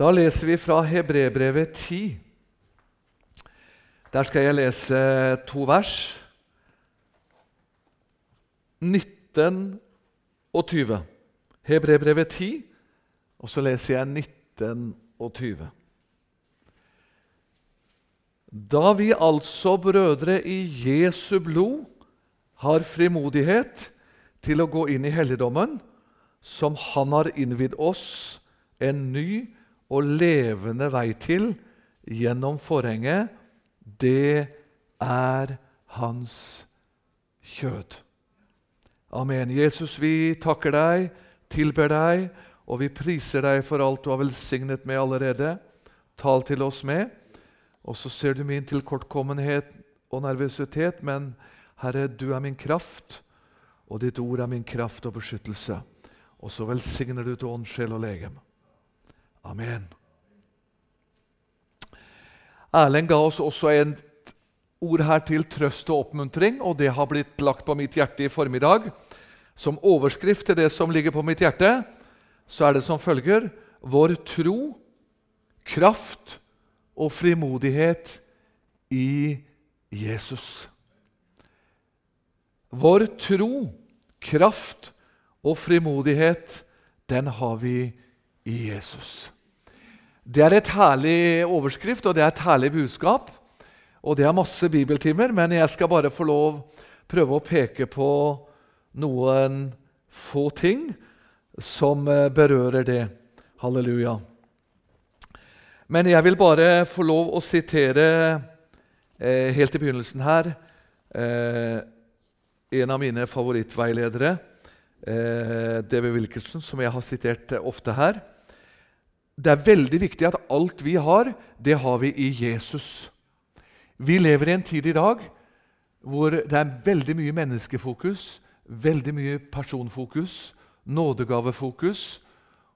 Da leser vi fra Hebrebrevet 10. Der skal jeg lese to vers. 19 og 20. Hebrebrevet 10, og så leser jeg 19 og 20. Da vi altså, brødre, i Jesu blod har frimodighet til å gå inn i helligdommen, som Han har innvidd oss en ny og levende vei til gjennom forhenget, det er Hans kjød. Amen. Jesus, vi takker deg, tilber deg, og vi priser deg for alt du har velsignet med allerede. Tal til oss med. Og så ser du min tilkortkommenhet og nervøsitet, men Herre, du er min kraft, og ditt ord er min kraft og beskyttelse. Og så velsigner du til ånd, sjel og legem. Amen. Erlend ga oss også en ord her til trøst og oppmuntring, og det har blitt lagt på mitt hjerte i formiddag. Som overskrift til det som ligger på mitt hjerte, så er det som følger Vår tro, kraft og frimodighet i Jesus. Vår tro, kraft og frimodighet, den har vi i Jesus. Det er et herlig overskrift, og det er et herlig budskap. Og det er masse bibeltimer, men jeg skal bare få lov prøve å peke på noen få ting som eh, berører det. Halleluja. Men jeg vil bare få lov å sitere eh, helt i begynnelsen her eh, en av mine favorittveiledere, eh, D.V. Wilkinson, som jeg har sitert eh, ofte her. Det er veldig viktig at alt vi har, det har vi i Jesus. Vi lever i en tid i dag hvor det er veldig mye menneskefokus, veldig mye personfokus, nådegavefokus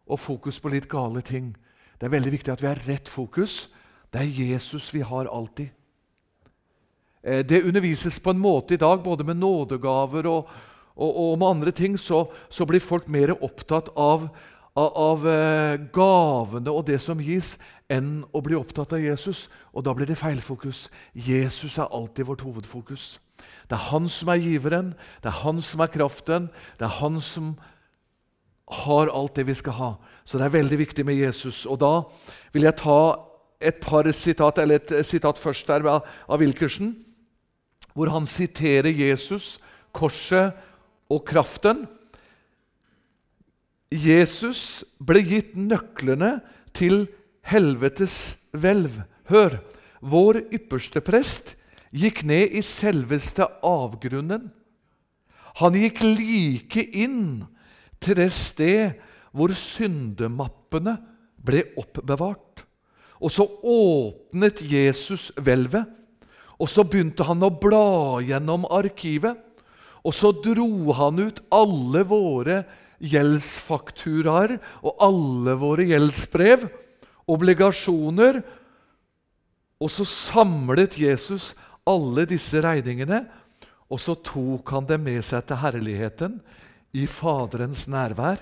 og fokus på litt gale ting. Det er veldig viktig at vi har rett fokus. Det er Jesus vi har alltid. Eh, det undervises på en måte i dag, både med nådegaver og, og, og med andre ting, så, så, blir folk mer opptatt av, av, av eh, gavene og det som gis, enn å bli opptatt av Jesus. Og da blir det feilfokus. Jesus er alltid vårt hovedfokus. Det er han som er giveren, det er han som er kraften, det er han som har alt det vi skal ha. Så det er veldig viktig med Jesus. Og da vil jeg ta et par sitat, eller et sitat først der av Wilkersen, hvor han siterer Jesus, korset og kraften. Jesus ble gitt nøklene til helvetes hvelv. Hør! Vår ypperste prest gikk ned i selveste avgrunnen. Han gikk like inn til det sted hvor syndemappene ble oppbevart. Og så åpnet Jesus hvelvet og så begynte han å bla gjennom arkivet. Og så dro han ut alle våre gjeldsfakturaer og alle våre gjeldsbrev, obligasjoner. Og så samlet Jesus alle disse regningene, og så tok han dem med seg til herligheten i Faderens nærvær.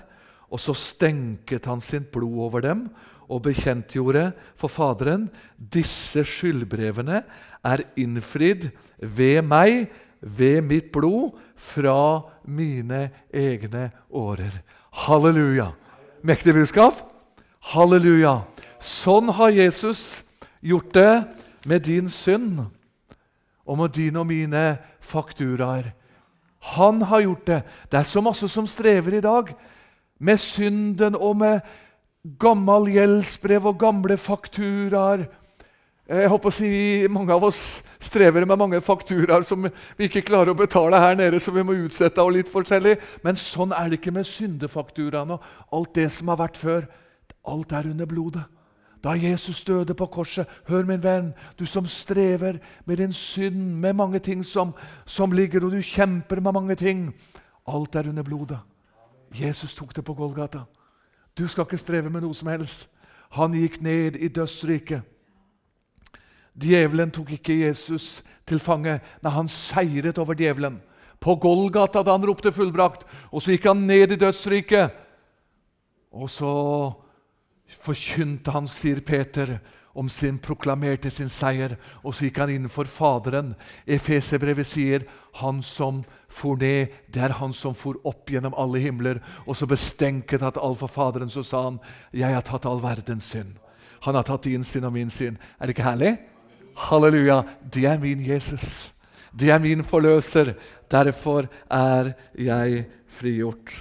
Og så stenket han sitt blod over dem og bekjentgjorde for Faderen disse skyldbrevene er innfridd ved meg, ved mitt blod, fra mine egne årer. Halleluja! Mektig budskap? Halleluja! Sånn har Jesus gjort det med din synd og med dine og mine fakturaer. Han har gjort det. Det er så masse som strever i dag med synden og med gammel gjeldsbrev og gamle fakturaer. Jeg håper å si Mange av oss strever med mange fakturaer som vi ikke klarer å betale her nede, så vi må utsette og litt forskjellig. Men sånn er det ikke med syndefakturaene og alt det som har vært før. Alt er under blodet. Da Jesus døde på korset Hør, min venn, du som strever med din synd, med mange ting som, som ligger, og du kjemper med mange ting. Alt er under blodet. Jesus tok det på Golgata. Du skal ikke streve med noe som helst. Han gikk ned i dødsriket. Djevelen tok ikke Jesus til fange. Nei, han seiret over djevelen. På Golgata da han ropte 'fullbrakt'. Og så gikk han ned i dødsriket. Og så forkynte han, sier Peter, om sin proklamerte sin seier, og så gikk han inn for Faderen. Efeserbrevet sier 'Han som for ned, det er han som for opp gjennom alle himler'. Og så bestenket at alt for Faderen, så sa han 'Jeg har tatt all verdens synd'. Han har tatt din synd og min synd. Er det ikke herlig? Halleluja! Det er min Jesus. Det er min forløser. Derfor er jeg frigjort.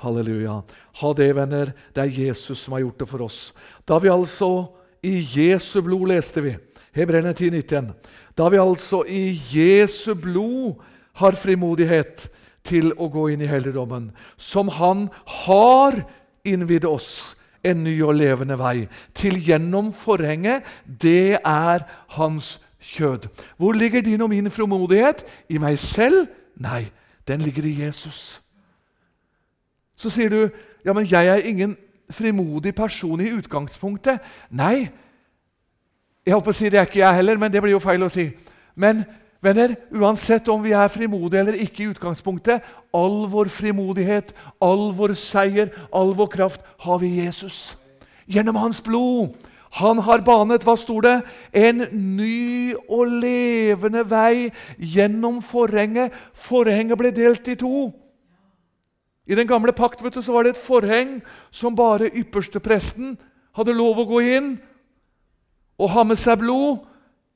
Halleluja. Ha det, venner. Det er Jesus som har gjort det for oss. Da vi altså i Jesu blod, leste vi. Hebreerne 10,19. Da vi altså i Jesu blod har frimodighet til å gå inn i helligdommen, som Han har innvidd oss en ny og levende vei, til gjennom forhenget, det er Hans kjød. Hvor ligger din og min frimodighet? I meg selv? Nei, den ligger i Jesus. Så sier du ja, men jeg er ingen frimodig person i utgangspunktet. Nei, jeg håper å si det er ikke jeg heller, men det blir jo feil å si. Men venner, uansett om vi er frimodige eller ikke i utgangspunktet, all vår frimodighet, all vår seier, all vår kraft har vi i Jesus. Gjennom hans blod. Han har banet hva sto det? En ny og levende vei gjennom forhenget. Forhenget ble delt i to. I den gamle pakt vet du, så var det et forheng som bare ypperstepresten hadde lov å gå inn og ha med seg blod.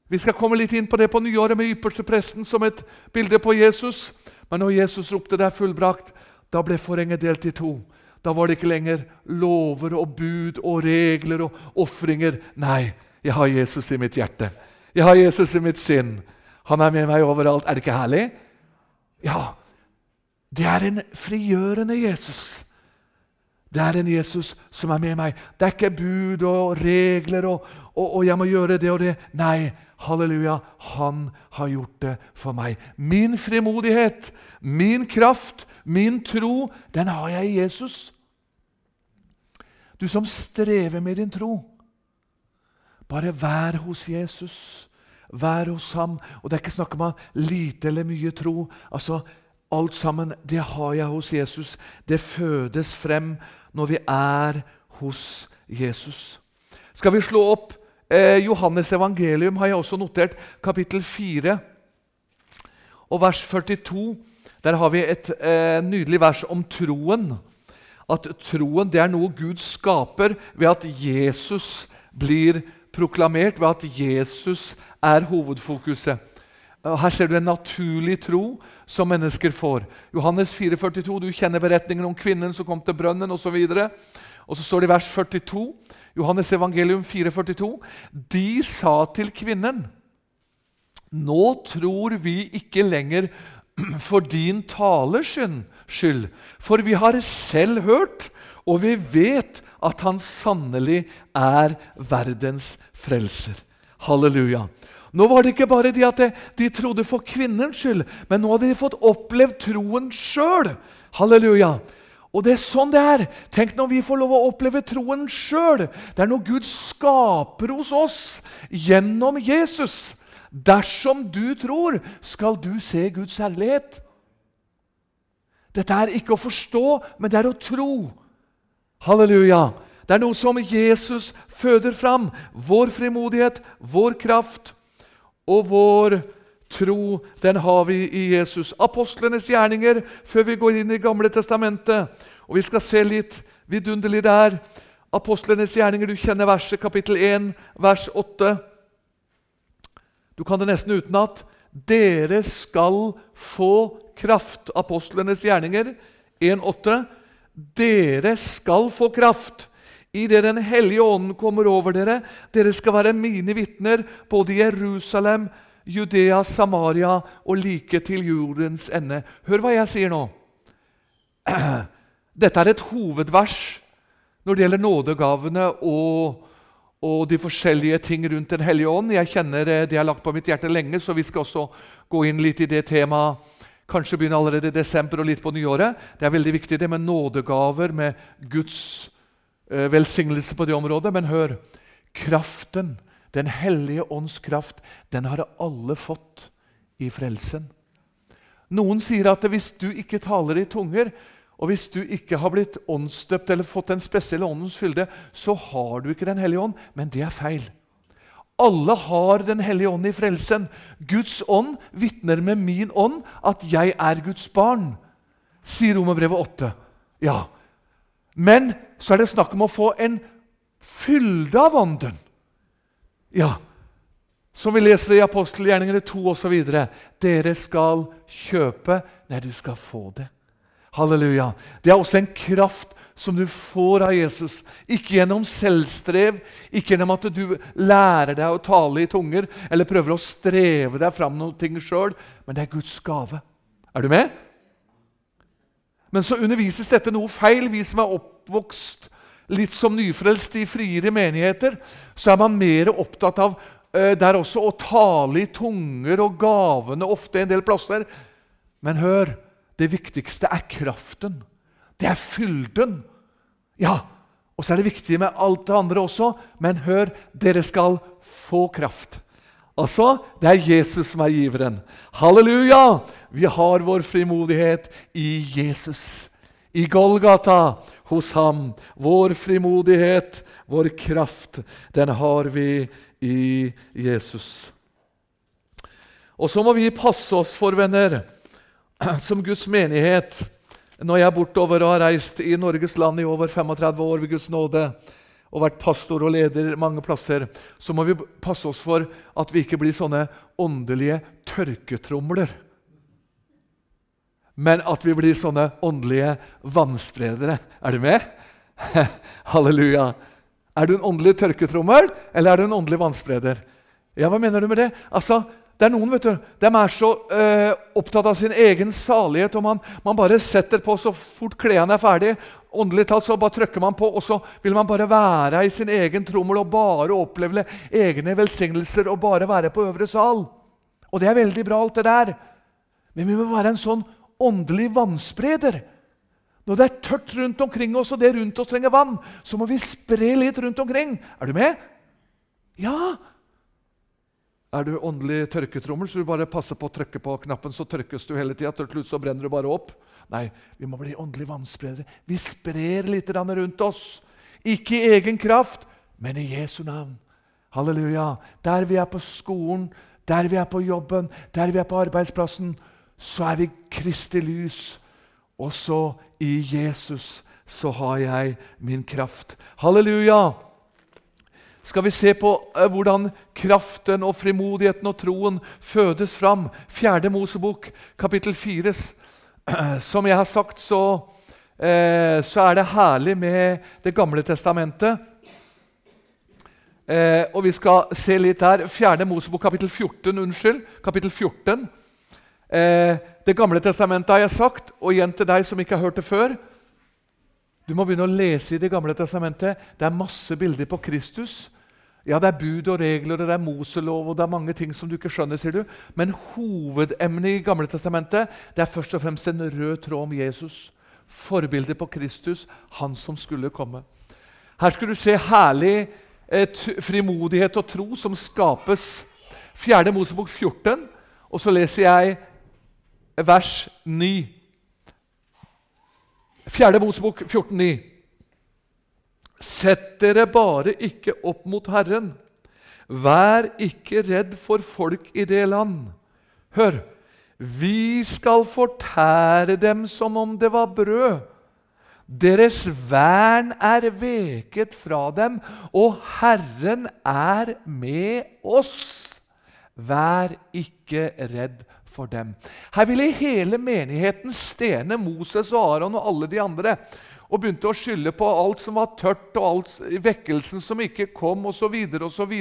Vi skal komme litt inn på det på nyåret med ypperstepresten som et bilde på Jesus. Men når Jesus ropte 'det er fullbrakt', da ble forhenget delt i to. Da var det ikke lenger lover og bud og regler og ofringer. Nei, jeg har Jesus i mitt hjerte. Jeg har Jesus i mitt sinn. Han er med meg overalt. Er det ikke herlig? Ja, det er en frigjørende Jesus. Det er en Jesus som er med meg. Det er ikke bud og regler og, og, og, 'jeg må gjøre det og det'. Nei, halleluja, han har gjort det for meg. Min frimodighet, min kraft, min tro, den har jeg i Jesus. Du som strever med din tro, bare vær hos Jesus. Vær hos ham. Og det er ikke snakk om lite eller mye tro. Altså, Alt sammen, det har jeg hos Jesus. Det fødes frem når vi er hos Jesus. Skal vi slå opp eh, Johannes evangelium, har jeg også notert, kapittel 4 og vers 42. Der har vi et eh, nydelig vers om troen. At troen det er noe Gud skaper ved at Jesus blir proklamert, ved at Jesus er hovedfokuset. Her ser du en naturlig tro som mennesker får. Johannes 4,42, Du kjenner beretningen om kvinnen som kom til brønnen osv. Og så står det i vers 42, Johannes evangelium 4,42, De sa til kvinnen Nå tror vi ikke lenger for din talers skyld, for vi har selv hørt, og vi vet at han sannelig er verdens frelser. Halleluja. Nå var det ikke bare de at de trodde for kvinnens skyld, men nå hadde de fått opplevd troen sjøl. Halleluja. Og det er sånn det er. Tenk når vi får lov å oppleve troen sjøl. Det er noe Gud skaper hos oss gjennom Jesus. Dersom du tror, skal du se Guds herlighet. Dette er ikke å forstå, men det er å tro. Halleluja. Det er noe som Jesus føder fram. Vår frimodighet, vår kraft og vår tro, den har vi i Jesus. Apostlenes gjerninger før vi går inn i Gamle testamentet. Og Vi skal se litt vidunderlig der. Apostlenes gjerninger, du kjenner verset, kapittel 1, vers 8. Du kan det nesten utenat. Dere skal få kraft. Apostlenes gjerninger 1,8. Dere skal få kraft Idet Den hellige ånden kommer over dere, dere skal være mine vitner både i Jerusalem, Judea, Samaria og like til jordens ende. Hør hva jeg sier nå. Dette er et hovedvers når det gjelder nådegavene og, og de forskjellige ting rundt Den hellige ånd. Jeg kjenner eh, Det har lagt på mitt hjerte lenge, så vi skal også gå inn litt i det temaet. Kanskje begynne allerede i desember og litt på nyåret. Det er veldig viktig det med nådegaver, med Guds velsignelse på det området, men hør kraften, Den hellige ånds kraft, den har alle fått i frelsen. Noen sier at hvis du ikke taler i tunger, Og hvis du ikke har blitt åndsdøpt eller fått den spesielle åndens fylde, så har du ikke Den hellige ånd, men det er feil. Alle har Den hellige ånd i frelsen. Guds ånd vitner med min ånd at jeg er Guds barn, sier Romerbrevet 8. Ja, Men så er det snakk om å få en fylde av ånden. Ja, som vi leser i apostelgjerningene 2 osv. Dere skal kjøpe Nei, du skal få det. Halleluja. Det er også en kraft som du får av Jesus. Ikke gjennom selvstrev, ikke gjennom at du lærer deg å tale i tunger eller prøver å streve deg fram noe ting sjøl, men det er Guds gave. Er du med? Men så undervises dette noe feil. Vi som er oppvokst litt som nyfrelst i friere menigheter, så er man mer opptatt av eh, der også å tale i tunger og gavene ofte en del plasser. Men hør, det viktigste er kraften. Det er fylden. Ja, og så er det viktig med alt det andre også, men hør, dere skal få kraft. Altså, det er Jesus som er giveren. Halleluja! Vi har vår frimodighet i Jesus. I Golgata, hos ham. Vår frimodighet, vår kraft, den har vi i Jesus. Og så må vi passe oss for, venner, som Guds menighet når jeg er bortover og har reist i Norges land i over 35 år ved Guds nåde og vært pastor og leder mange plasser, så må vi passe oss for at vi ikke blir sånne åndelige tørketromler. Men at vi blir sånne åndelige vannspredere. Er du med? Halleluja. Er du en åndelig tørketrommel, eller er du en åndelig vannspreder? Ja, Hva mener du med det? Altså, det er noen vet du, de er så øh, opptatt av sin egen salighet, og man, man bare setter på så fort klærne er ferdig. Åndelig talt så bare trykker man på, og så vil man bare være i sin egen trommel og bare oppleve egne velsignelser og bare være på øvre sal. Og det er veldig bra, alt det der. Men vi må være en sånn åndelig vannspreder. Når det er tørt rundt omkring oss, og det rundt oss trenger vann, så må vi spre litt rundt omkring. Er du med? Ja, er du åndelig tørketrommel, så du bare passer på å trykke på knappen, så tørkes du hele tida. Til slutt så brenner du bare opp. Nei, vi må bli åndelige vannspredere. Vi sprer litt rundt oss. Ikke i egen kraft, men i Jesu navn. Halleluja. Der vi er på skolen, der vi er på jobben, der vi er på arbeidsplassen, så er vi Kristi lys. Og så i Jesus så har jeg min kraft. Halleluja skal vi se på eh, hvordan kraften og frimodigheten og troen fødes fram. Fjerde Mosebok, kapittel 4. Som jeg har sagt, så, eh, så er det herlig med Det gamle testamentet. Eh, og vi skal se litt der. Fjerde Mosebok, kapittel 14. Unnskyld. Kapittel 14. Eh, det gamle testamentet har jeg sagt, og igjen til deg som ikke har hørt det før. Du må begynne å lese i Det gamle testamentet. Det er masse bilder på Kristus. Ja, det er bud og regler, det er Moselov og det er mange ting som du ikke skjønner. sier du. Men hovedemnet i Gamle Testamentet det er først og fremst en rød tråd om Jesus. Forbildet på Kristus, han som skulle komme. Her skal du se herlig et frimodighet og tro som skapes. 4. Mosebok 14, og så leser jeg vers 9. 4. Mosebok 14, 9. Sett dere bare ikke opp mot Herren. Vær ikke redd for folk i det land. Hør! Vi skal fortære dem som om det var brød. Deres vern er veket fra dem, og Herren er med oss. Vær ikke redd for dem. Her ville hele menigheten stene Moses og Aron og alle de andre og begynte å skylde på alt som var tørt, og alt vekkelsen som ikke kom, osv., osv.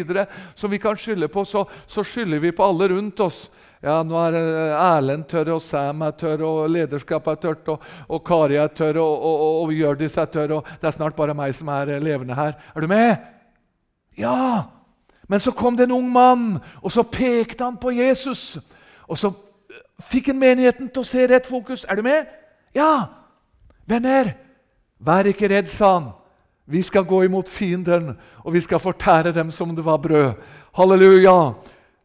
Som vi kan skylde på, så, så skylder vi på alle rundt oss. Ja, nå er eh, Erlend tørr, og Sam er tørr, og lederskapet er tørt, og, og Kari er tørr, og, og, og, og Hjørdis er tørr, og det er snart bare meg som er eh, levende her. Er du med? Ja! Men så kom det en ung mann, og så pekte han på Jesus. Og så eh, fikk han menigheten til å se rett fokus. Er du med? Ja! Venner, Vær ikke redd, sa han. Vi skal gå imot fienden, og vi skal fortære dem som det var brød. Halleluja!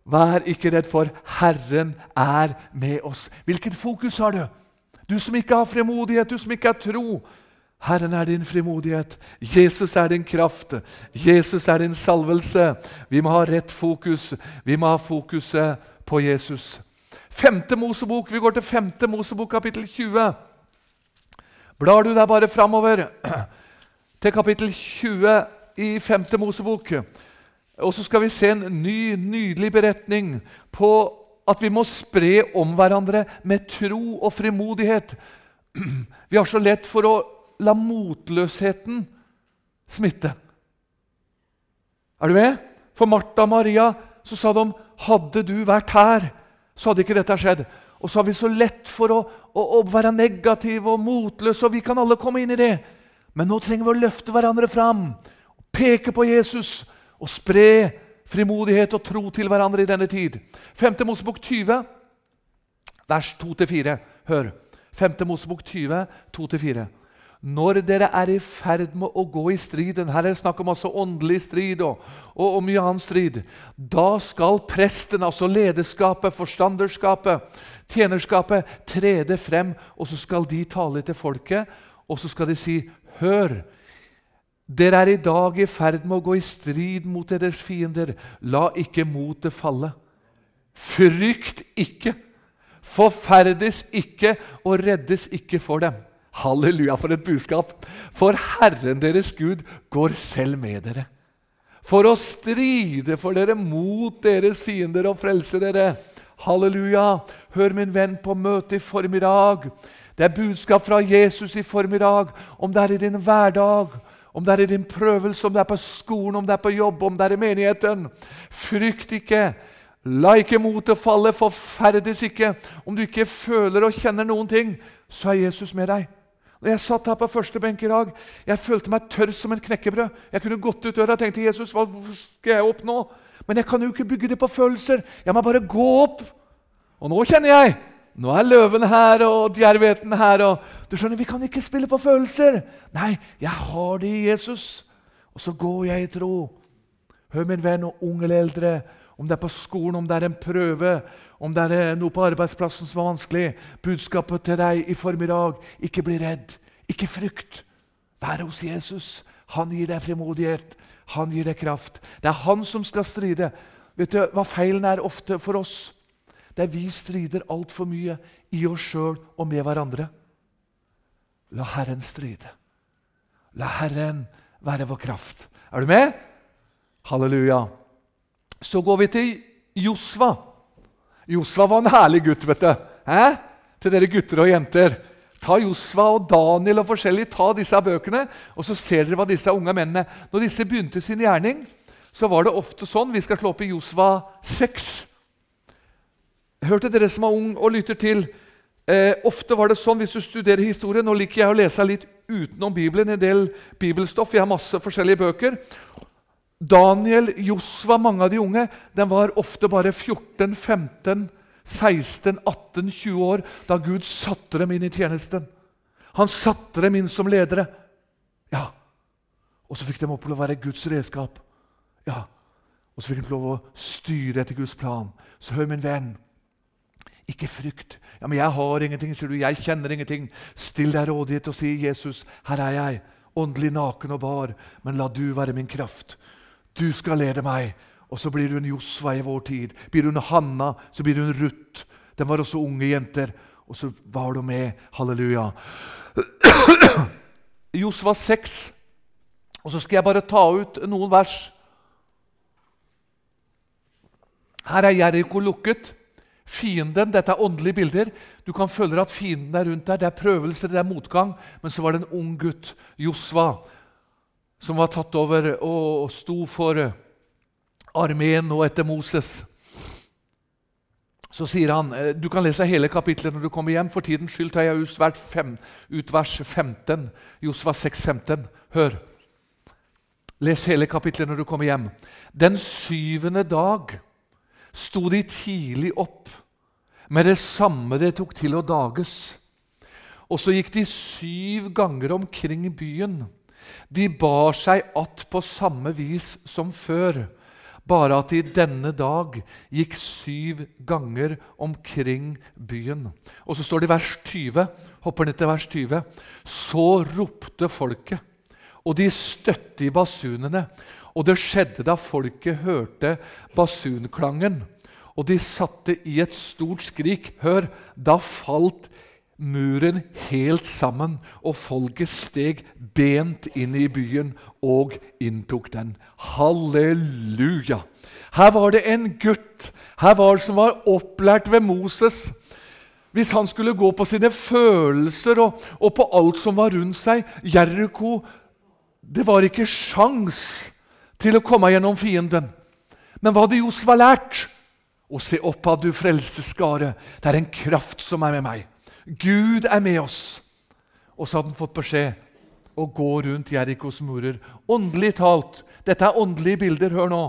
Vær ikke redd, for Herren er med oss. Hvilket fokus har du? Du som ikke har fremodighet, du som ikke har tro. Herren er din frimodighet. Jesus er din kraft. Jesus er din salvelse. Vi må ha rett fokus. Vi må ha fokuset på Jesus. Femte Mosebok. Vi går til femte Mosebok, kapittel 20. Blar du deg bare framover til kapittel 20 i 5. Mosebok, og så skal vi se en ny, nydelig beretning på at vi må spre om hverandre med tro og frimodighet. Vi har så lett for å la motløsheten smitte. Er du med? For Martha og Maria så sa de hadde du vært her, så hadde ikke dette skjedd. Og så har vi så lett for å, å, å være negative og motløse, og vi kan alle komme inn i det. Men nå trenger vi å løfte hverandre fram, peke på Jesus og spre frimodighet og tro til hverandre i denne tid. 5. Mosebok 20, vers 2-4. Hør. 5. Mosebok 20, 2-4 når dere er i ferd med å gå i striden Her er det snakk om altså åndelig strid og, og, og, mye annen strid. Da skal presten, altså lederskapet, forstanderskapet, tjenerskapet, trede frem, og så skal de tale til folket, og så skal de si, hør. Dere er i dag i ferd med å gå i strid mot deres fiender. La ikke motet falle. Frykt ikke. Forferdes ikke og reddes ikke for dem. Halleluja, for et budskap! For Herren deres Gud går selv med dere. For å stride for dere mot deres fiender og frelse dere. Halleluja! Hør min venn på møtet i formiddag. Det er budskap fra Jesus i formiddag. Om det er i din hverdag, om det er i din prøvelse, om det er på skolen, om det er på jobb, om det er i menigheten. Frykt ikke. La ikke motet falle, forferdes ikke. Om du ikke føler og kjenner noen ting, så er Jesus med deg. Når jeg satt her på første benk i dag, jeg følte meg tørr som en knekkebrød. Jeg kunne gått ut døra og til Jesus, hva skal jeg opp nå? Men jeg kan jo ikke bygge det på følelser. Jeg må bare gå opp. Og nå kjenner jeg. Nå er løven her og djervheten her. og du skjønner, Vi kan ikke spille på følelser. Nei, jeg har det i Jesus. Og så går jeg i tro. Hør, min venn, og unge eller eldre, om det er på skolen, om det er en prøve, om det er noe på arbeidsplassen som er vanskelig. Budskapet til deg i formiddag ikke bli redd, ikke frykt. Vær hos Jesus. Han gir deg frimodighet, han gir deg kraft. Det er han som skal stride. Vet du hva feilen er ofte for oss? Det er vi strider altfor mye i oss sjøl og med hverandre. La Herren stride. La Herren være vår kraft. Er du med? Halleluja. Så går vi til Josva. Josva var en herlig gutt, vet du. Hæ? Til dere gutter og jenter. Ta Josva og Daniel og forskjellig, ta disse bøkene, og så ser dere hva disse unge mennene Når disse begynte sin gjerning, så var det ofte sånn Vi skal slå opp i Josva 6. Hørte dere som er ung og lytter til eh, Ofte var det sånn hvis du studerer historie Nå liker jeg å lese litt utenom Bibelen, en del bibelstoff. Vi har masse forskjellige bøker. Daniel, Josva, mange av de unge, den var ofte bare 14, 15, 16, 18, 20 år da Gud satte dem inn i tjenesten. Han satte dem inn som ledere. Ja. Og så fikk de opp til å være Guds redskap. Ja. Og så fikk de lov å styre etter Guds plan. Så hør, min venn. Ikke frykt. Ja, men 'Jeg har ingenting', sier du. 'Jeg kjenner ingenting'. Still deg rådighet og si, 'Jesus, her er jeg, åndelig naken og bar, men la du være min kraft'. Du skal lede meg. Og så blir du en Josva i vår tid. Blir du en Hanna, så blir du en Ruth. Den var også unge jenter. Og så var du med. Halleluja. Josva 6. Og så skal jeg bare ta ut noen vers. Her er Jeriko lukket. Fienden, Dette er åndelige bilder. Du kan føle at fienden er rundt deg. Det er prøvelser, det er motgang. Men så var det en ung gutt, Josva, som var tatt over og sto for armeen nå etter Moses. Så sier han eh, Du kan lese hele kapitlet når du kommer hjem. For tidens skyld tar jeg ut vers 15. Josva 6, 15. Hør. Les hele kapitlet når du kommer hjem. Den syvende dag sto de tidlig opp med det samme det tok til å dages. Og så gikk de syv ganger omkring byen de bar seg att på samme vis som før, bare at de denne dag gikk syv ganger omkring byen. Og så står det i vers 20, hopper ned til vers 20. Så ropte folket, og de støtte i basunene. Og det skjedde da folket hørte basunklangen, og de satte i et stort skrik. Hør, da falt muren helt sammen, og folket steg bent inn i byen og inntok den. Halleluja! Her var det en gutt her var det som var opplært ved Moses. Hvis han skulle gå på sine følelser og, og på alt som var rundt seg Jeriko Det var ikke sjans til å komme gjennom fienden. Men hva hadde Josva lært? Å se opp av du frelseskare. Det er en kraft som er med meg. Gud er med oss. Og så hadde han fått beskjed å gå rundt Jerikos murer. Åndelig talt. Dette er åndelige bilder. Hør nå.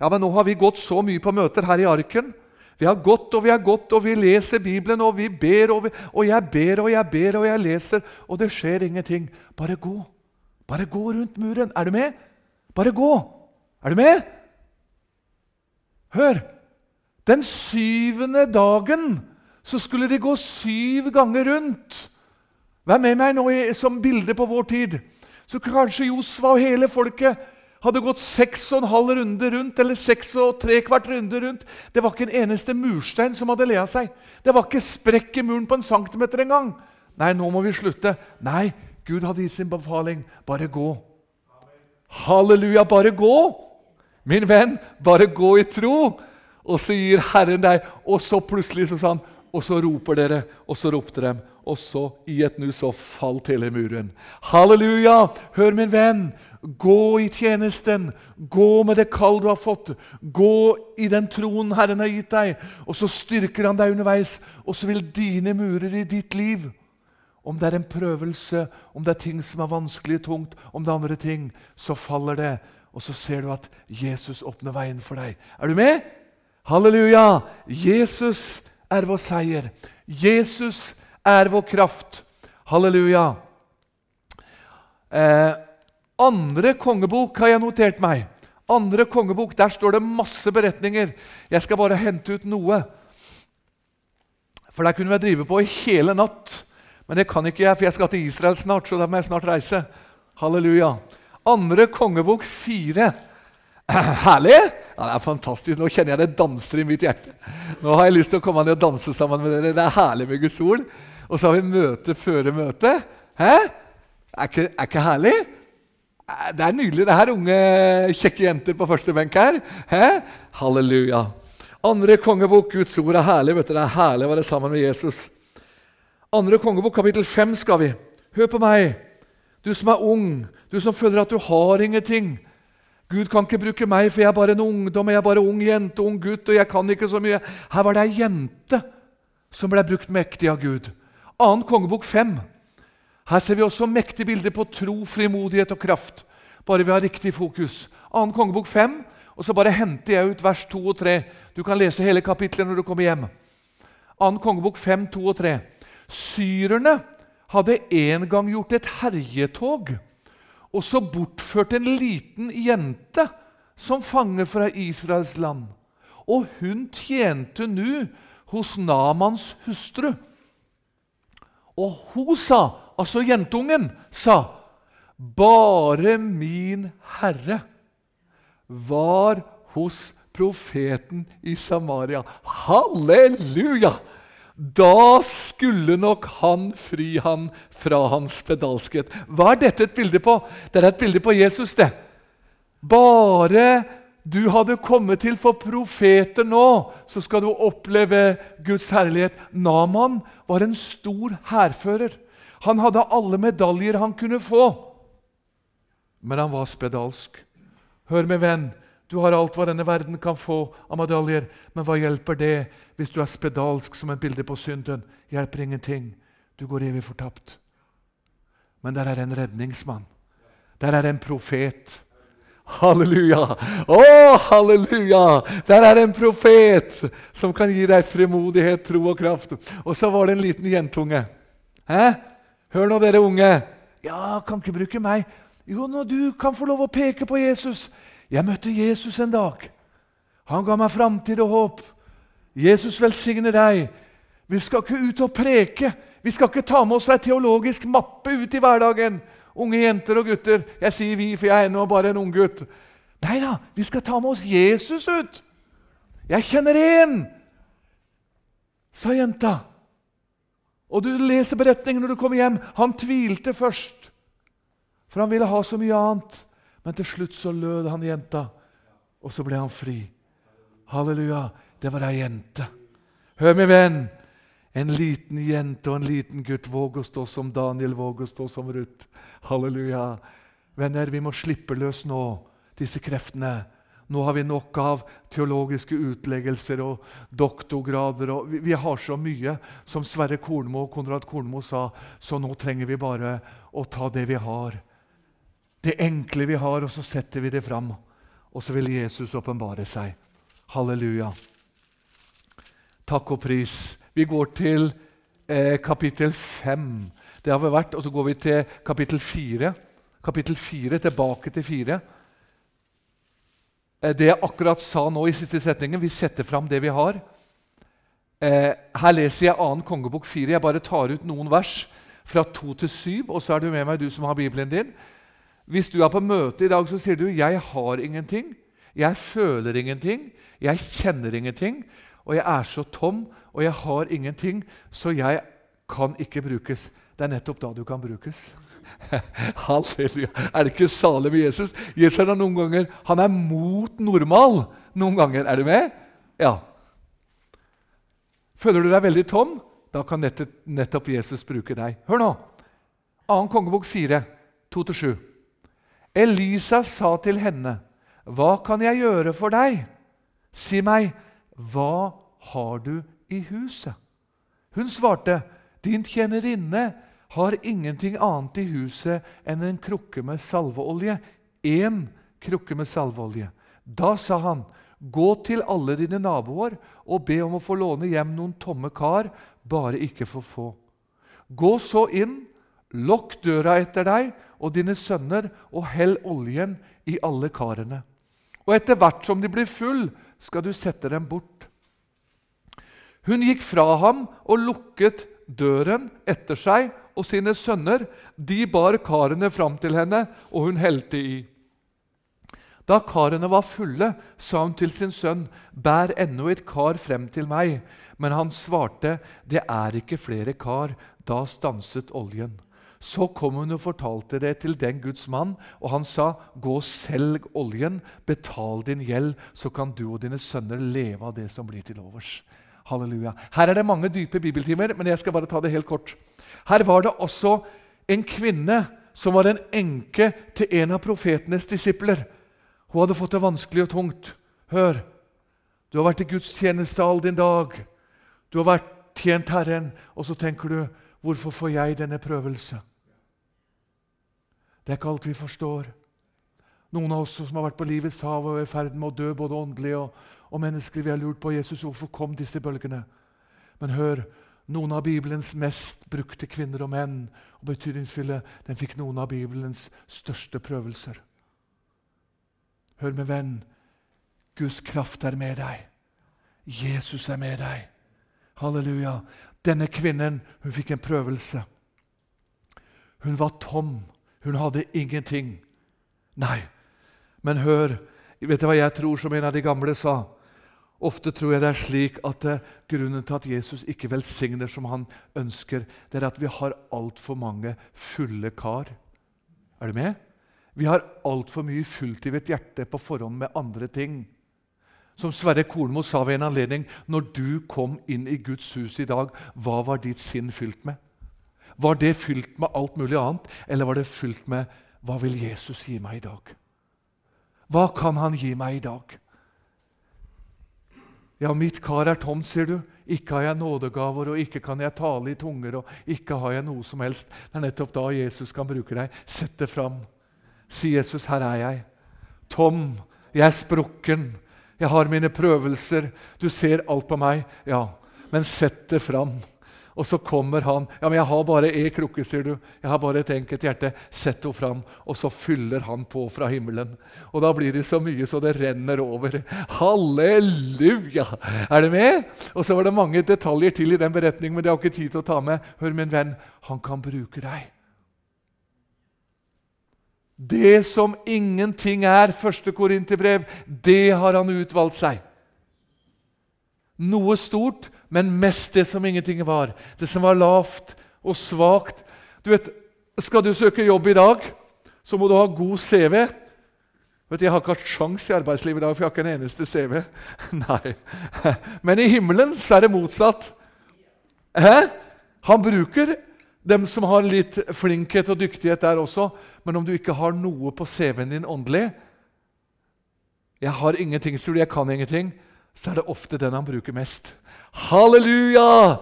Ja, men Nå har vi gått så mye på møter her i Arken. Vi har gått og vi har gått, og vi leser Bibelen, og vi ber, og, vi, og jeg ber og jeg ber og jeg leser, og det skjer ingenting. Bare gå. Bare gå rundt muren. Er du med? Bare gå. Er du med? Hør! Den syvende dagen så skulle de gå syv ganger rundt. Vær med meg nå som bilde på vår tid. Så kanskje Josva og hele folket hadde gått seks og en halv runde rundt, eller seks og tre kvart runde rundt. Det var ikke en eneste murstein som hadde lea seg. Det var ikke sprekk i muren på en centimeter engang. Nei, nå må vi slutte. Nei, Gud hadde gitt sin befaling. Bare gå. Halleluja, bare gå! Min venn, bare gå i tro. Og så gir Herren deg Og så plutselig så sa han og så roper dere, og så ropte de, og så i et nu så falt hele muren. Halleluja! Hør, min venn. Gå i tjenesten. Gå med det kall du har fått. Gå i den troen Herren har gitt deg. Og så styrker Han deg underveis, og så vil dine murer i ditt liv Om det er en prøvelse, om det er ting som er vanskelig og tungt, om det er andre ting, så faller det. Og så ser du at Jesus åpner veien for deg. Er du med? Halleluja! Jesus er vår seier. Jesus er vår kraft. Halleluja. Eh, andre kongebok har jeg notert meg. Andre kongebok, Der står det masse beretninger. Jeg skal bare hente ut noe. For der kunne vi drive på i hele natt. Men det kan ikke jeg, for jeg skal til Israel snart. så da må jeg snart reise. Halleluja. Andre kongebok fire. Herlig! Ja, Det er fantastisk. Nå kjenner jeg det danser i mitt hjerte. Nå har jeg lyst til å komme ned og danse sammen med dere. Det er herlig med Guds ord. Og så har vi møte før møte. Hæ? Er ikke, er ikke herlig? Det er nydelig. Det er unge, kjekke jenter på første benk her. Hæ? Halleluja. Andre kongebok, Guds ord er herlig. vet du. Det er herlig å være sammen med Jesus. Andre kongebok, kapittel 5 skal vi. Hør på meg, du som er ung, du som føler at du har ingenting. Gud kan ikke bruke meg, for jeg er bare en ungdom, jeg er bare ung jente, ung gutt, og jeg kan ikke så mye. Her var det ei jente som ble brukt mektig av Gud. 2. kongebok 5. Her ser vi også mektige bilder på tro, frimodighet og kraft. Bare vi har riktig fokus. 2. kongebok 5, og så bare henter jeg ut vers 2 og 3. Du kan lese hele kapitlet når du kommer hjem. 2. kongebok 5, 2 og 3. Syrerne hadde en gang gjort et herjetog og så bortførte en liten jente som fange fra Israels land. Og hun tjente nå hos Namans hustru. Og hun sa, altså jentungen, sa bare min herre var hos profeten i Samaria. Halleluja! Da skulle nok han fri han fra hans spedalskhet. Hva er dette et bilde på? Det er et bilde på Jesus. det. Bare du hadde kommet til for profeter nå, så skal du oppleve Guds herlighet. Naman var en stor hærfører. Han hadde alle medaljer han kunne få. Men han var spedalsk. Hør med venn, du har alt hva denne verden kan få av medaljer, men hva hjelper det hvis du er spedalsk som et bilde på synden? Hjelper ingenting. Du går evig fortapt. Men der er en redningsmann. Der er en profet. Halleluja! Å, halleluja! Der er en profet som kan gi deg fremodighet, tro og kraft. Og så var det en liten jentunge. Hæ? Hør nå, dere unge. Ja, kan ikke bruke meg. Jo, nå du kan få lov å peke på Jesus. Jeg møtte Jesus en dag. Han ga meg framtid og håp. Jesus velsigne deg. Vi skal ikke ut og preke. Vi skal ikke ta med oss ei teologisk mappe ut i hverdagen. Unge jenter og gutter. Jeg sier vi, for jeg er ennå bare en ung gutt. Nei da, vi skal ta med oss Jesus ut. Jeg kjenner én, sa jenta. Og du leser beretningen når du kommer hjem. Han tvilte først, for han ville ha så mye annet. Men til slutt så lød han jenta, og så ble han fri. Halleluja. Det var ei jente. Hør, min venn. En liten jente og en liten gutt. Våg å stå som Daniel, våg å stå som Ruth. Halleluja. Venner, vi må slippe løs nå disse kreftene. Nå har vi nok av teologiske utleggelser og doktorgrader. Og vi, vi, har så mye, som Sverre Kornmo og Konrad Kornmo sa, så nå trenger vi bare å ta det vi har. Det enkle vi har, og så setter vi det fram. Og så vil Jesus åpenbare seg. Halleluja. Takk og pris. Vi går til eh, kapittel 5. Det har vi vært, og så går vi til kapittel 4. Kapittel 4, tilbake til 4. Eh, det jeg akkurat sa nå i siste setningen, vi setter fram det vi har. Eh, her leser jeg 2. kongebok 4. Jeg bare tar ut noen vers fra 2 til 7, og så er du med meg, du som har Bibelen din. Hvis du er på møte i dag, så sier du 'Jeg har ingenting'. 'Jeg føler ingenting'. 'Jeg kjenner ingenting'. Og 'jeg er så tom, og jeg har ingenting', så jeg kan ikke brukes. Det er nettopp da du kan brukes. Halleluja. Er det ikke salig med Jesus? Jesus er noen ganger han er mot normal. Noen ganger. Er du med? Ja. Føler du deg veldig tom? Da kan nettopp Jesus bruke deg. Hør nå. 2. kongebok 4, 2-7. Elisa sa til henne, 'Hva kan jeg gjøre for deg?' 'Si meg, hva har du i huset?' Hun svarte, 'Din tjenerinne har ingenting annet i huset enn en krukke med salveolje. Én krukke med salveolje. Da sa han, gå til alle dine naboer og be om å få låne hjem noen tomme kar, bare ikke for få. Gå så inn, lokk døra etter deg og dine sønner, og hell oljen i alle karene. Og etter hvert som de blir full, skal du sette dem bort. Hun gikk fra ham og lukket døren etter seg og sine sønner, de bar karene fram til henne, og hun helte i. Da karene var fulle, sa hun til sin sønn, 'Bær ennå et kar frem til meg.' Men han svarte, 'Det er ikke flere kar.' Da stanset oljen. Så kom hun og fortalte det til den Guds mann, og han sa, 'Gå og selg oljen, betal din gjeld, så kan du og dine sønner leve av det som blir til overs.' Halleluja. Her er det mange dype bibeltimer, men jeg skal bare ta det helt kort. Her var det også en kvinne som var en enke til en av profetenes disipler. Hun hadde fått det vanskelig og tungt. Hør, du har vært i gudstjeneste all din dag. Du har vært tjent Herren, og så tenker du hvorfor får jeg denne prøvelse? Det er ikke alt vi forstår. Noen av oss som har vært på livets hav og er i ferd med å dø både åndelig og, og menneskelig, vi har lurt på Jesus, hvorfor kom disse bølgene? Men hør, noen av Bibelens mest brukte kvinner og menn og betydningsfulle, den fikk noen av Bibelens største prøvelser. Hør med venn. Guds kraft er med deg. Jesus er med deg. Halleluja. Denne kvinnen hun fikk en prøvelse. Hun var tom. Hun hadde ingenting. Nei, men hør. Vet du hva jeg tror, som en av de gamle sa? Ofte tror jeg det er slik at uh, grunnen til at Jesus ikke velsigner som han ønsker, det er at vi har altfor mange fulle kar. Er du med? Vi har altfor mye fullt i vårt hjerte på forhånd med andre ting. Som Sverre Kornmo sa ved en anledning når du kom inn i Guds hus i dag, hva var ditt sinn fylt med? Var det fylt med alt mulig annet, eller var det fylt med hva vil Jesus gi meg i dag? Hva kan han gi meg i dag? Ja, mitt kar er tomt, sier du. Ikke har jeg nådegaver, og ikke kan jeg tale i tunger, og ikke har jeg noe som helst. Det er nettopp da Jesus kan bruke deg. Sett det fram. Si, Jesus, her er jeg. Tom, jeg er sprukken. Jeg har mine prøvelser. Du ser alt på meg. Ja, men sett det fram. Og så kommer han. ja, men 'Jeg har bare ei krukke, sier du. Jeg har bare et enkelt hjerte. Sett henne fram.' Og så fyller han på fra himmelen. Og da blir det så mye så det renner over. Halleluja! Er det med? Og så var det mange detaljer til i den beretningen, men det har ikke tid til å ta med. Hør, min venn, han kan bruke deg. Det som ingenting er, første Korinterbrev, det har han utvalgt seg. Noe stort, men mest det som ingenting var. Det som var lavt og svakt. Du vet, Skal du søke jobb i dag, så må du ha god CV. Vet du, Jeg har ikke hatt sjans i arbeidslivet i dag, for jeg har ikke en eneste CV. Nei. Men i himmelen så er det motsatt. Hæ? Han bruker dem som har litt flinkhet og dyktighet der også. Men om du ikke har noe på CV-en din åndelig Jeg har ingenting, sier du. Jeg kan ingenting. Så er det ofte den han bruker mest. Halleluja!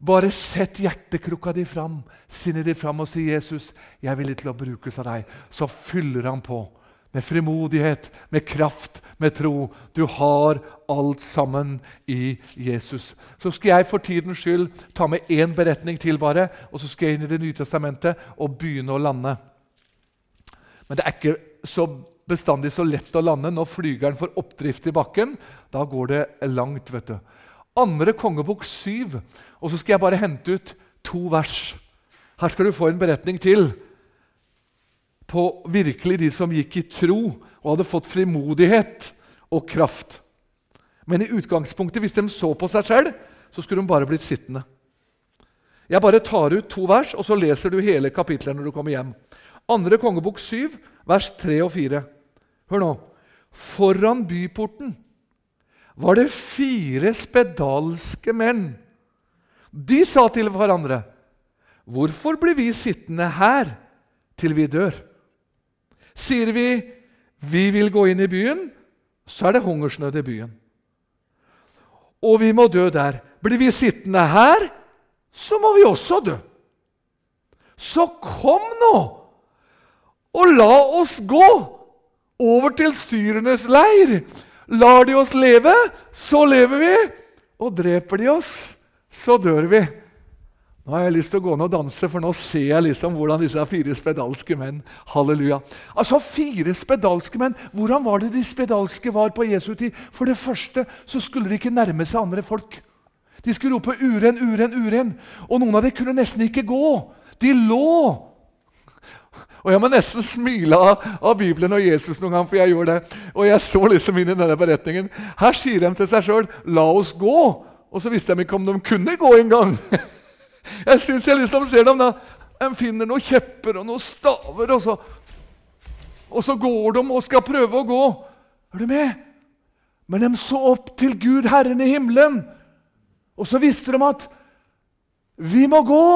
Bare sett hjertekrukka di fram, sinnet ditt fram og si 'Jesus, jeg er villig til å brukes av deg'. Så fyller han på med frimodighet, med kraft, med tro. Du har alt sammen i Jesus. Så skal jeg for tidens skyld ta med én beretning til, bare, og så skal jeg inn i Det nye testamentet og begynne å lande. Men det er ikke så bestandig så lett å lande når flygeren får oppdrift i bakken. Da går det langt. vet du. Andre kongebok 7. Og så skal jeg bare hente ut to vers. Her skal du få en beretning til på virkelig de som gikk i tro og hadde fått frimodighet og kraft. Men i utgangspunktet, hvis de så på seg selv, så skulle de bare blitt sittende. Jeg bare tar ut to vers, og så leser du hele kapitlet når du kommer hjem. Andre kongebok 7, vers 3 og 4. Hør nå. Foran byporten var det fire spedalske menn. De sa til hverandre, 'Hvorfor blir vi sittende her til vi dør?' Sier vi 'vi vil gå inn i byen', så er det hungersnød i byen. Og vi må dø der. Blir vi sittende her, så må vi også dø. Så kom nå, og la oss gå over til syrenes leir. Lar de oss leve, så lever vi. Og dreper de oss, så dør vi. Nå har jeg lyst til å gå ned og danse, for nå ser jeg liksom hvordan disse fire spedalske menn Halleluja. Altså Fire spedalske menn. Hvordan var det de spedalske var på Jesu tid? For det første så skulle de ikke nærme seg andre folk. De skulle rope 'uren, uren, uren'. Og noen av dem kunne nesten ikke gå. De lå. Og Jeg må nesten smile av, av Bibelen og Jesus noen gang, for jeg gjorde det. Og jeg så liksom inn i denne beretningen. Her sier de til seg sjøl 'la oss gå'. Og så visste de ikke om de kunne gå engang. Jeg syns jeg liksom ser dem da. De finner noen kjepper og noen staver, og så, og så går de og skal prøve å gå. Er du med? Men de så opp til Gud, Herren i himmelen. Og så visste de at vi må gå.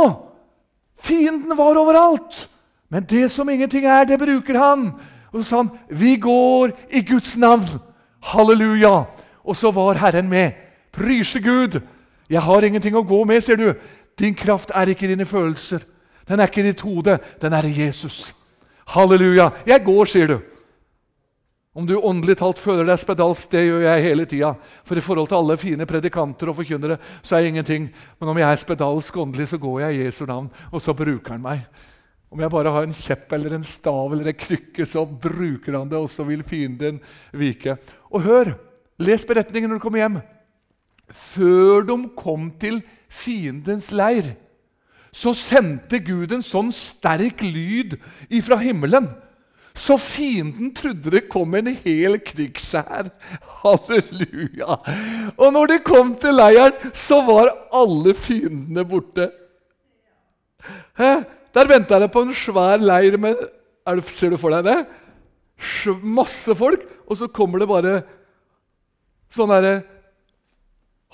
Fienden var overalt. Men det som ingenting er, det bruker han. Og så sa han, 'Vi går i Guds navn.' Halleluja. Og så var Herren med. Pryse Gud. Jeg har ingenting å gå med, sier du. Din kraft er ikke dine følelser. Den er ikke ditt hode. Den er i Jesus. Halleluja. Jeg går, sier du. Om du åndelig talt føler deg spedalsk, det gjør jeg hele tida. For i forhold til alle fine predikanter og forkynnere så er jeg ingenting. Men om jeg er spedalsk åndelig, så går jeg i Jesu navn, og så bruker han meg. Om jeg bare har en kjepp eller en stav eller en krykke, så bruker han det, og så vil fienden vike. Og hør! Les beretningen når du kommer hjem. Før de kom til fiendens leir, så sendte Gud en sånn sterk lyd ifra himmelen. Så fienden trodde det kom en hel krigshær. Halleluja! Og når de kom til leiren, så var alle fiendene borte. Hæ? Der venta det på en svær leir med det, Ser du for deg det? Masse folk, og så kommer det bare sånn derre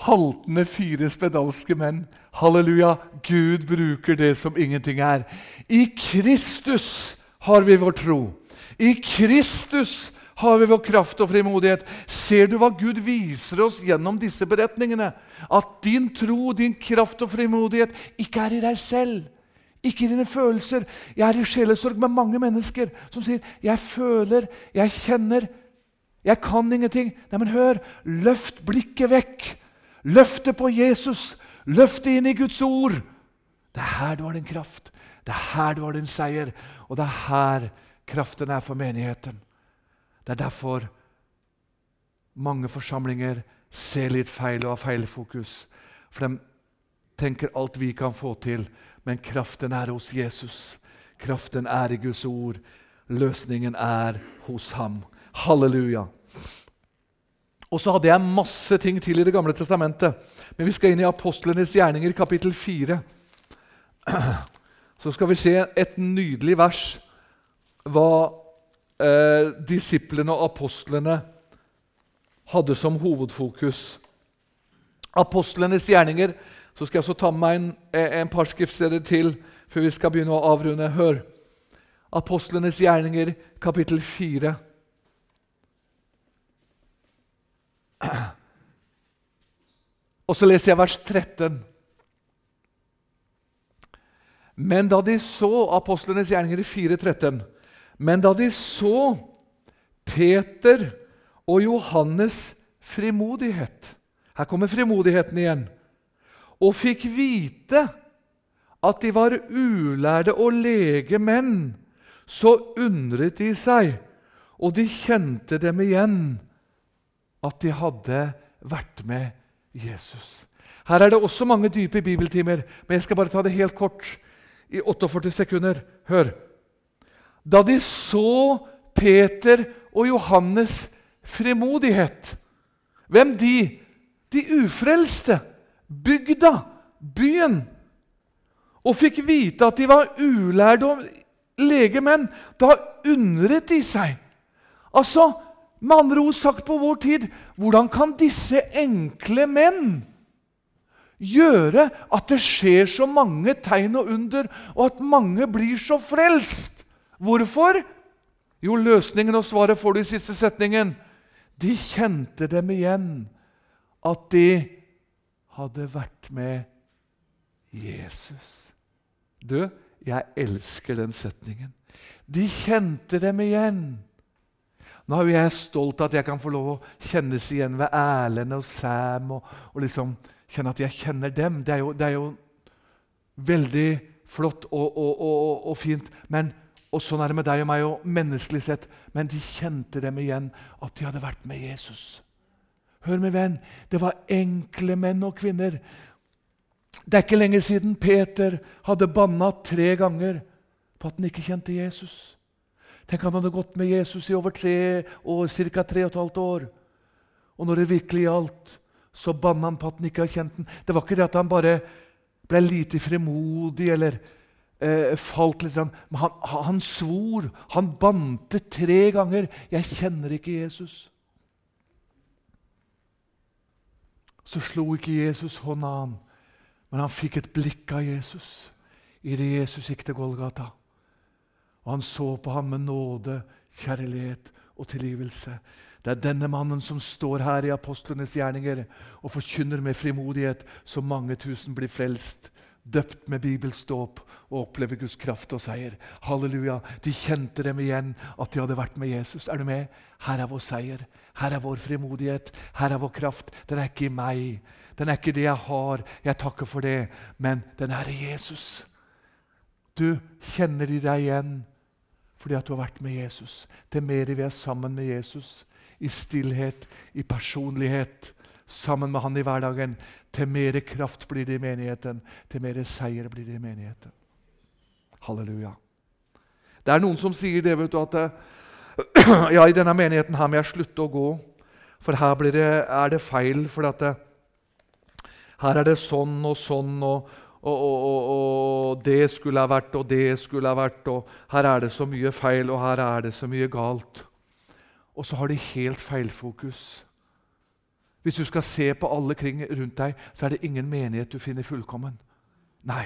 haltende fire spedalske menn. Halleluja! Gud bruker det som ingenting er. I Kristus har vi vår tro. I Kristus har vi vår kraft og frimodighet. Ser du hva Gud viser oss gjennom disse beretningene? At din tro, din kraft og frimodighet ikke er i deg selv. Ikke i dine følelser. Jeg er i sjelesorg med mange mennesker som sier 'Jeg føler, jeg kjenner, jeg kan ingenting'. Nei, men hør! Løft blikket vekk Løftet på Jesus. løftet inn i Guds ord. Det er her du har din kraft. Det er her du har din seier. Og det er her kraften er for menigheten. Det er derfor mange forsamlinger ser litt feil og har feil fokus. For de tenker alt vi kan få til, men kraften er hos Jesus. Kraften er i Guds ord. Løsningen er hos ham. Halleluja. Og så hadde jeg masse ting til i Det gamle testamentet. Men vi skal inn i apostlenes gjerninger, kapittel 4. Så skal vi se et nydelig vers hva eh, disiplene og apostlene hadde som hovedfokus. Apostlenes gjerninger. Så skal jeg også ta med meg en, en par skriftsteder til før vi skal begynne å avrunde. Hør. Apostlenes gjerninger, kapittel 4. Og så leser jeg vers 13. Men da de så apostlenes gjerninger i 4.13 Men da de så Peter og Johannes' frimodighet Her kommer frimodigheten igjen. Og fikk vite at de var ulærde og lege menn, så undret de seg, og de kjente dem igjen, at de hadde vært med Jesus. Her er det også mange dype bibeltimer, men jeg skal bare ta det helt kort. I 48 sekunder. Hør. Da de så Peter og Johannes' frimodighet Hvem de? De ufrelste. Bygda. Byen. Og fikk vite at de var ulærde og legemenn. Da undret de seg. Altså, med andre ord sagt på vår tid hvordan kan disse enkle menn gjøre at det skjer så mange tegn og under, og at mange blir så frelst? Hvorfor? Jo, løsningen og svaret får du i siste setningen. De kjente dem igjen, at de hadde vært med Jesus. Du, jeg elsker den setningen. De kjente dem igjen. Nå er jeg stolt av at jeg kan få lov å kjennes igjen ved Erlend og Sam. Og, og liksom kjenne at jeg kjenner dem. Det er jo, det er jo veldig flott og, og, og, fint. Men, og sånn er det med deg og meg og menneskelig sett. Men de kjente dem igjen, at de hadde vært med Jesus. Hør, min venn, det var enkle menn og kvinner. Det er ikke lenge siden Peter hadde banna tre ganger på at han ikke kjente Jesus. Tenk han hadde gått med Jesus i over tre år, ca. tre og et halvt år. Og når det virkelig gjaldt, så banna han på at han ikke har kjent den. Det var ikke det at han bare ble lite fremodig eller eh, falt litt. Men han, han svor. Han bante tre ganger. 'Jeg kjenner ikke Jesus'. Så slo ikke Jesus hånda han, men han fikk et blikk av Jesus idet Jesus gikk til Golgata. Og han så på ham med nåde, kjærlighet og tilgivelse. Det er denne mannen som står her i apostlenes gjerninger og forkynner med frimodighet, så mange tusen blir frelst, døpt med bibelståp og opplever Guds kraft og seier. Halleluja. De kjente dem igjen, at de hadde vært med Jesus. Er du med? Her er vår seier. Her er vår frimodighet. Her er vår kraft. Den er ikke i meg. Den er ikke det jeg har. Jeg takker for det. Men den er i Jesus. Du, kjenner de deg igjen? Fordi at du har vært med Jesus. Til mer vi er sammen med Jesus, i stillhet, i personlighet, sammen med han i hverdagen, til mer kraft blir det i menigheten, til mer seier blir det i menigheten. Halleluja. Det er noen som sier det, vet du, at ja, i denne menigheten her må jeg slutte å gå, for her det, er det feil. for at det, her er det sånn og sånn, og, og, og, og, det skulle ha vært, og det skulle ha vært, og her er det så mye feil, og her er det så mye galt. Og så har de helt feilfokus. Hvis du skal se på alle kring rundt deg, så er det ingen menighet du finner fullkommen. Nei.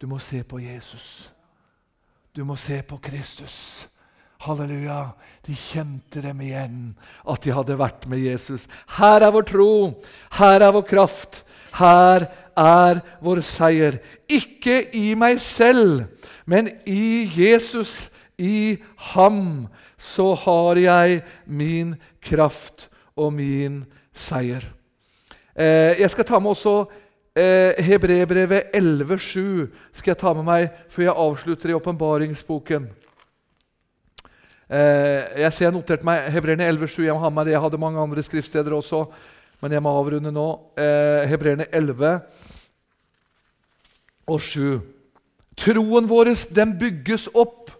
Du må se på Jesus. Du må se på Kristus. Halleluja. De kjente dem igjen, at de hadde vært med Jesus. Her er vår tro. Her er vår kraft. Her er vår seier. Ikke i meg selv, men i Jesus. I ham så har jeg min kraft og min seier. Eh, jeg skal ta med også eh, Hebrebrevet 11,7 skal jeg ta med meg før jeg avslutter i åpenbaringsboken. Eh, jeg ser jeg noterte meg Hebreerne 11,7. Jeg. Jeg hadde mange andre skriftsteder også, men jeg må avrunde nå. Eh, Hebreerne 11 og 7. Troen vår den bygges opp.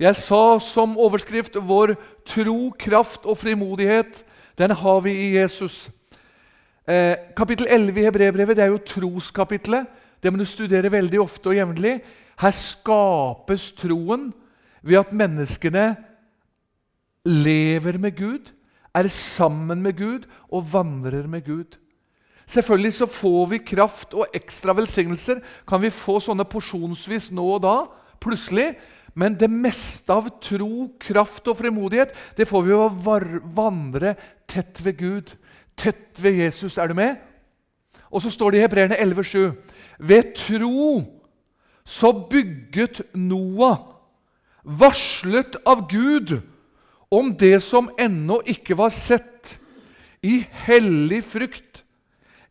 Jeg sa som overskrift vår tro, kraft og frimodighet, den har vi i Jesus. Eh, kapittel 11 i Hebrebrevet det er jo troskapitlet. Det må du studere veldig ofte og jevnlig. Her skapes troen ved at menneskene lever med Gud, er sammen med Gud og vandrer med Gud. Selvfølgelig så får vi kraft og ekstra velsignelser. Kan vi få sånne porsjonsvis nå og da, plutselig. Men det meste av tro, kraft og frimodighet det får vi ved å vandre tett ved Gud. Tett ved Jesus. Er du med? Og så står det i Hebreerne 11,7.: Ved tro så bygget Noah, varslet av Gud, om det som ennå ikke var sett, i hellig frykt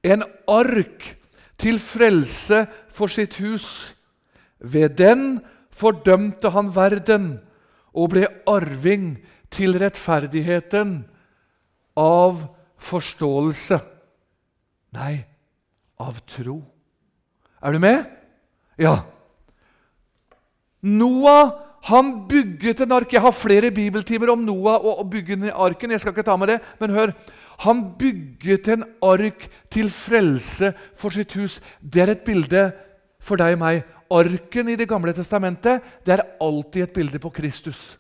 en ark til frelse for sitt hus. Ved den fordømte han verden og ble arving til rettferdigheten av forståelse. Nei, av tro. Er du med? Ja. Noah han bygget en ark. Jeg har flere bibeltimer om Noah og å bygge arken. Jeg skal ikke ta med det, men hør. Han bygget en ark til frelse for sitt hus. Det er et bilde for deg og meg. Arken i Det gamle testamentet det er alltid et bilde på Kristus.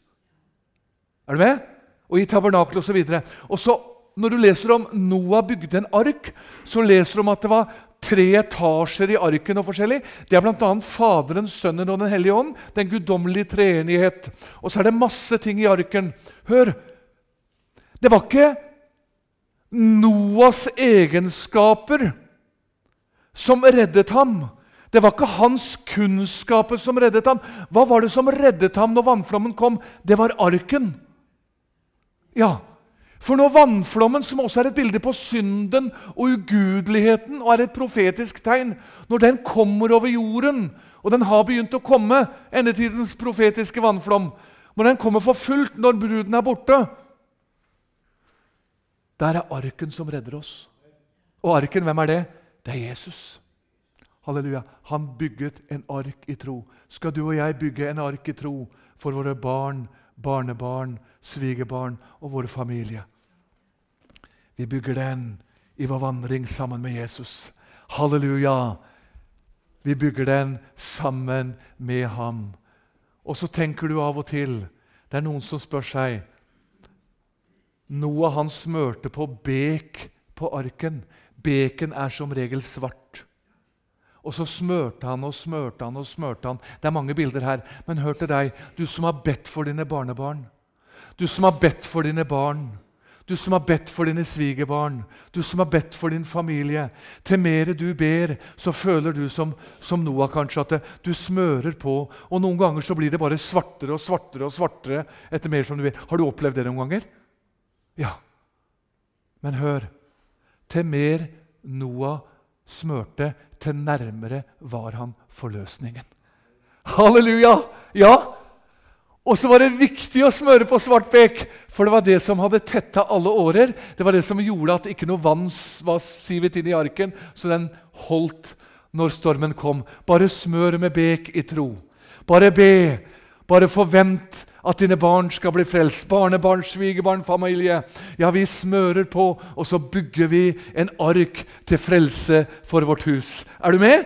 Er du med? Og i tabernakelet osv. Og så, når du leser om Noah bygde en ark, så leser du om at det var tre etasjer i arken og forskjellig. Det er bl.a. Faderen, Sønnen og Den hellige ånd. Den guddommelige treenighet. Og så er det masse ting i arken. Hør! Det var ikke Noas egenskaper som reddet ham. Det var ikke hans kunnskaper som reddet ham. Hva var det som reddet ham når vannflommen kom? Det var arken. Ja, for når vannflommen, som også er et bilde på synden og ugudeligheten, og er et profetisk tegn, når den kommer over jorden, og den har begynt å komme, endetidens profetiske vannflom Når den kommer for fullt når bruden er borte, der er arken som redder oss. Og arken, hvem er det? Det er Jesus. Halleluja. Han bygget en ark i tro. Skal du og jeg bygge en ark i tro for våre barn, barnebarn, svigerbarn og vår familie? Vi bygger den i vår vandring sammen med Jesus. Halleluja! Vi bygger den sammen med ham. Og så tenker du av og til Det er noen som spør seg Noah han smørte på bek på arken. Beken er som regel svart. Og så smørte han og smørte han og smørte han. Det er mange bilder her. Men hør til deg, du som har bedt for dine barnebarn. Du som har bedt for dine barn. Du som har bedt for dine svigerbarn. Du som har bedt for din familie. Til mer du ber, så føler du som, som Noah kanskje at du smører på. Og noen ganger så blir det bare svartere og svartere og svartere etter mer som du ber. Har du opplevd det noen ganger? Ja. Men hør. Til mer Noah smørte, til nærmere var han forløsningen. Halleluja! Ja! Og så var det viktig å smøre på svart bek, for det var det som hadde tetta alle årer. Det var det som gjorde at ikke noe vann var sivet inn i arken, så den holdt når stormen kom. Bare smør med bek i tro. Bare be. Bare forvent at dine barn skal bli frelst. Barnebarn, svigerbarn, familie. Ja, vi smører på, og så bygger vi en ark til frelse for vårt hus. Er du med?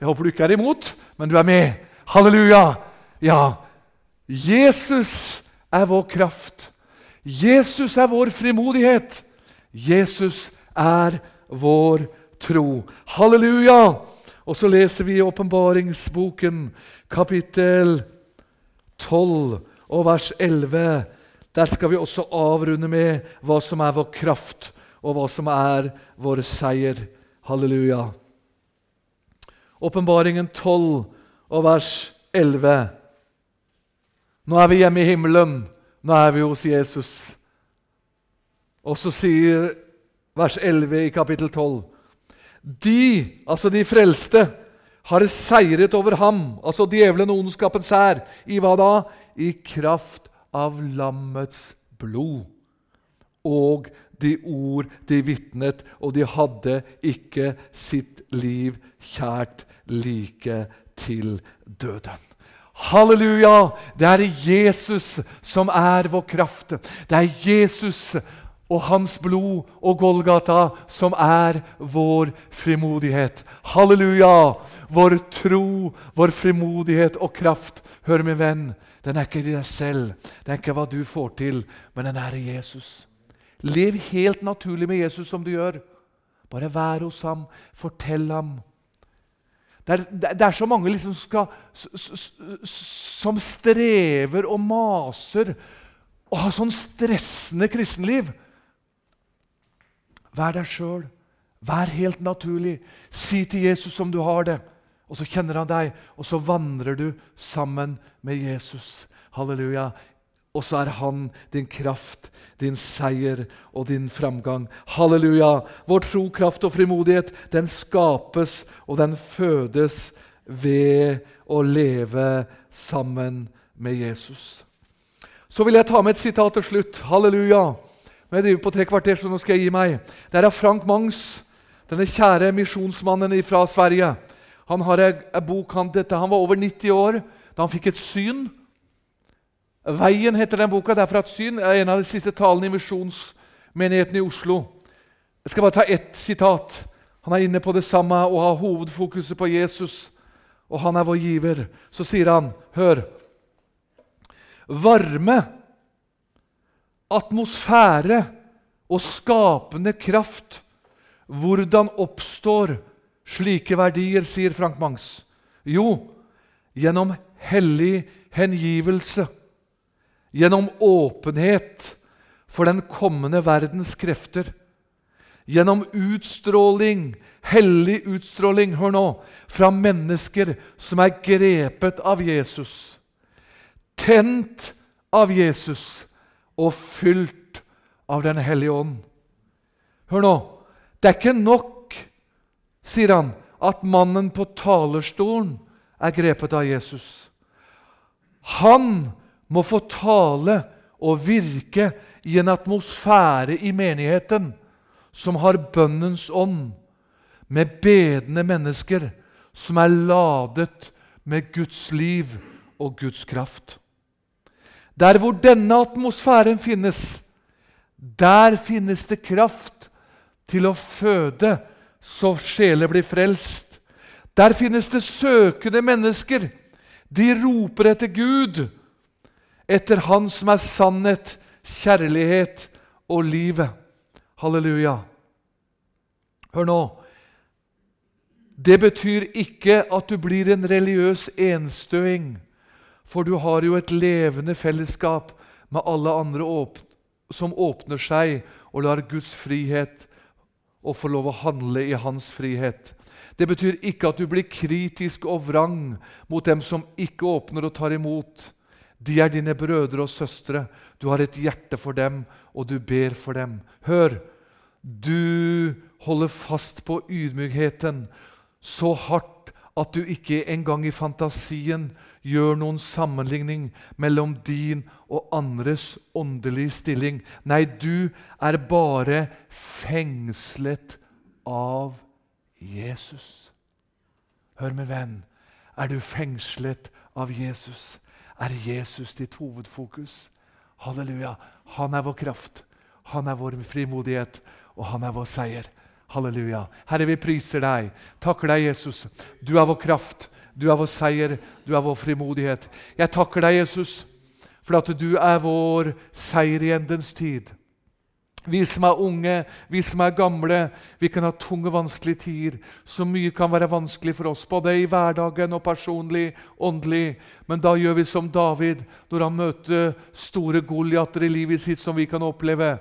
Jeg håper du ikke er imot, men du er med. Halleluja! Ja, Jesus er vår kraft. Jesus er vår frimodighet. Jesus er vår tro. Halleluja! Og så leser vi i åpenbaringsboken, kapittel 12 og vers 11. Der skal vi også avrunde med hva som er vår kraft, og hva som er vår seier. Halleluja. Åpenbaringen 12 og vers 11. Nå er vi hjemme i himmelen. Nå er vi hos Jesus. Og så sier vers 11 i kapittel 12.: De, altså de frelste, har seiret over ham, altså djevelen og ondskapens hær. I hva da? I kraft av lammets blod. Og de ord de vitnet, og de hadde ikke sitt liv kjært like til døden. Halleluja! Det er Jesus som er vår kraft. Det er Jesus og hans blod og Golgata som er vår frimodighet. Halleluja! Vår tro, vår frimodighet og kraft, hør min venn, den er ikke i deg selv, den er ikke hva du får til, men den er i Jesus. Lev helt naturlig med Jesus som du gjør. Bare vær hos ham, fortell ham. Det er, det er så mange liksom skal, som strever og maser og har sånn stressende kristenliv. Vær deg sjøl. Vær helt naturlig. Si til Jesus som du har det. Og så kjenner han deg, og så vandrer du sammen med Jesus. Halleluja. Og så er han din kraft, din seier og din framgang. Halleluja! Vår tro, kraft og frimodighet den skapes og den fødes ved å leve sammen med Jesus. Så vil jeg ta med et sitat til slutt. Halleluja! Men jeg driver på tre kvarter, så nå skal jeg gi meg. Det er av Frank Mangs, denne kjære misjonsmannen fra Sverige. Han har en bok, han, dette, han var over 90 år da han fikk et syn. 'Veien' heter den boka. Det er fra et syn. En av de siste talene i misjonsmenigheten i Oslo. Jeg skal bare ta ett sitat. Han er inne på det samme og har hovedfokuset på Jesus. Og han er vår giver. Så sier han, hør Varme atmosfære og skapende kraft. Hvordan oppstår slike verdier, sier Frank Mangs? Jo, gjennom hellig hengivelse. Gjennom åpenhet for den kommende verdens krefter. Gjennom utstråling, hellig utstråling, hør nå, fra mennesker som er grepet av Jesus. Tent av Jesus og fylt av Den hellige ånd. Hør nå. Det er ikke nok, sier han, at mannen på talerstolen er grepet av Jesus. Han må få tale og virke i en atmosfære i menigheten som har bønnens ånd, med bedende mennesker som er ladet med Guds liv og Guds kraft. Der hvor denne atmosfæren finnes, der finnes det kraft til å føde så sjeler blir frelst. Der finnes det søkende mennesker. De roper etter Gud, etter Han som er sannhet, kjærlighet og livet. Halleluja. Hør nå. Det betyr ikke at du blir en religiøs enstøing. For du har jo et levende fellesskap med alle andre åpne, som åpner seg og lar Guds frihet og få lov å handle i hans frihet. Det betyr ikke at du blir kritisk og vrang mot dem som ikke åpner og tar imot. De er dine brødre og søstre. Du har et hjerte for dem, og du ber for dem. Hør! Du holder fast på ydmykheten så hardt at du ikke engang i fantasien gjør noen sammenligning mellom din og andres åndelige stilling. Nei, du er bare fengslet av Jesus. Hør, min venn. Er du fengslet av Jesus? Er Jesus ditt hovedfokus? Halleluja. Han er vår kraft, han er vår frimodighet, og han er vår seier. Halleluja. Herre, vi priser deg. Takker deg, Jesus. Du er vår kraft. Du er vår seier, du er vår frimodighet. Jeg takker deg, Jesus, for at du er vår seier i endens tid. Vi som er unge, vi som er gamle, vi kan ha tunge, vanskelige tider. Så mye kan være vanskelig for oss, både i hverdagen og personlig, åndelig. Men da gjør vi som David når han møter store Goliater i livet sitt som vi kan oppleve.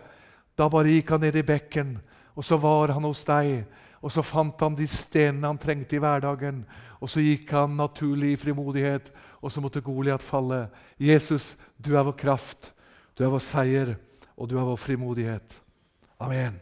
Da bare gikk han ned i bekken, og så var han hos deg. Og så fant han de stenene han trengte i hverdagen. Og så gikk han naturlig i frimodighet, og så måtte Goliat falle. Jesus, du er vår kraft, du er vår seier, og du er vår frimodighet. Amen.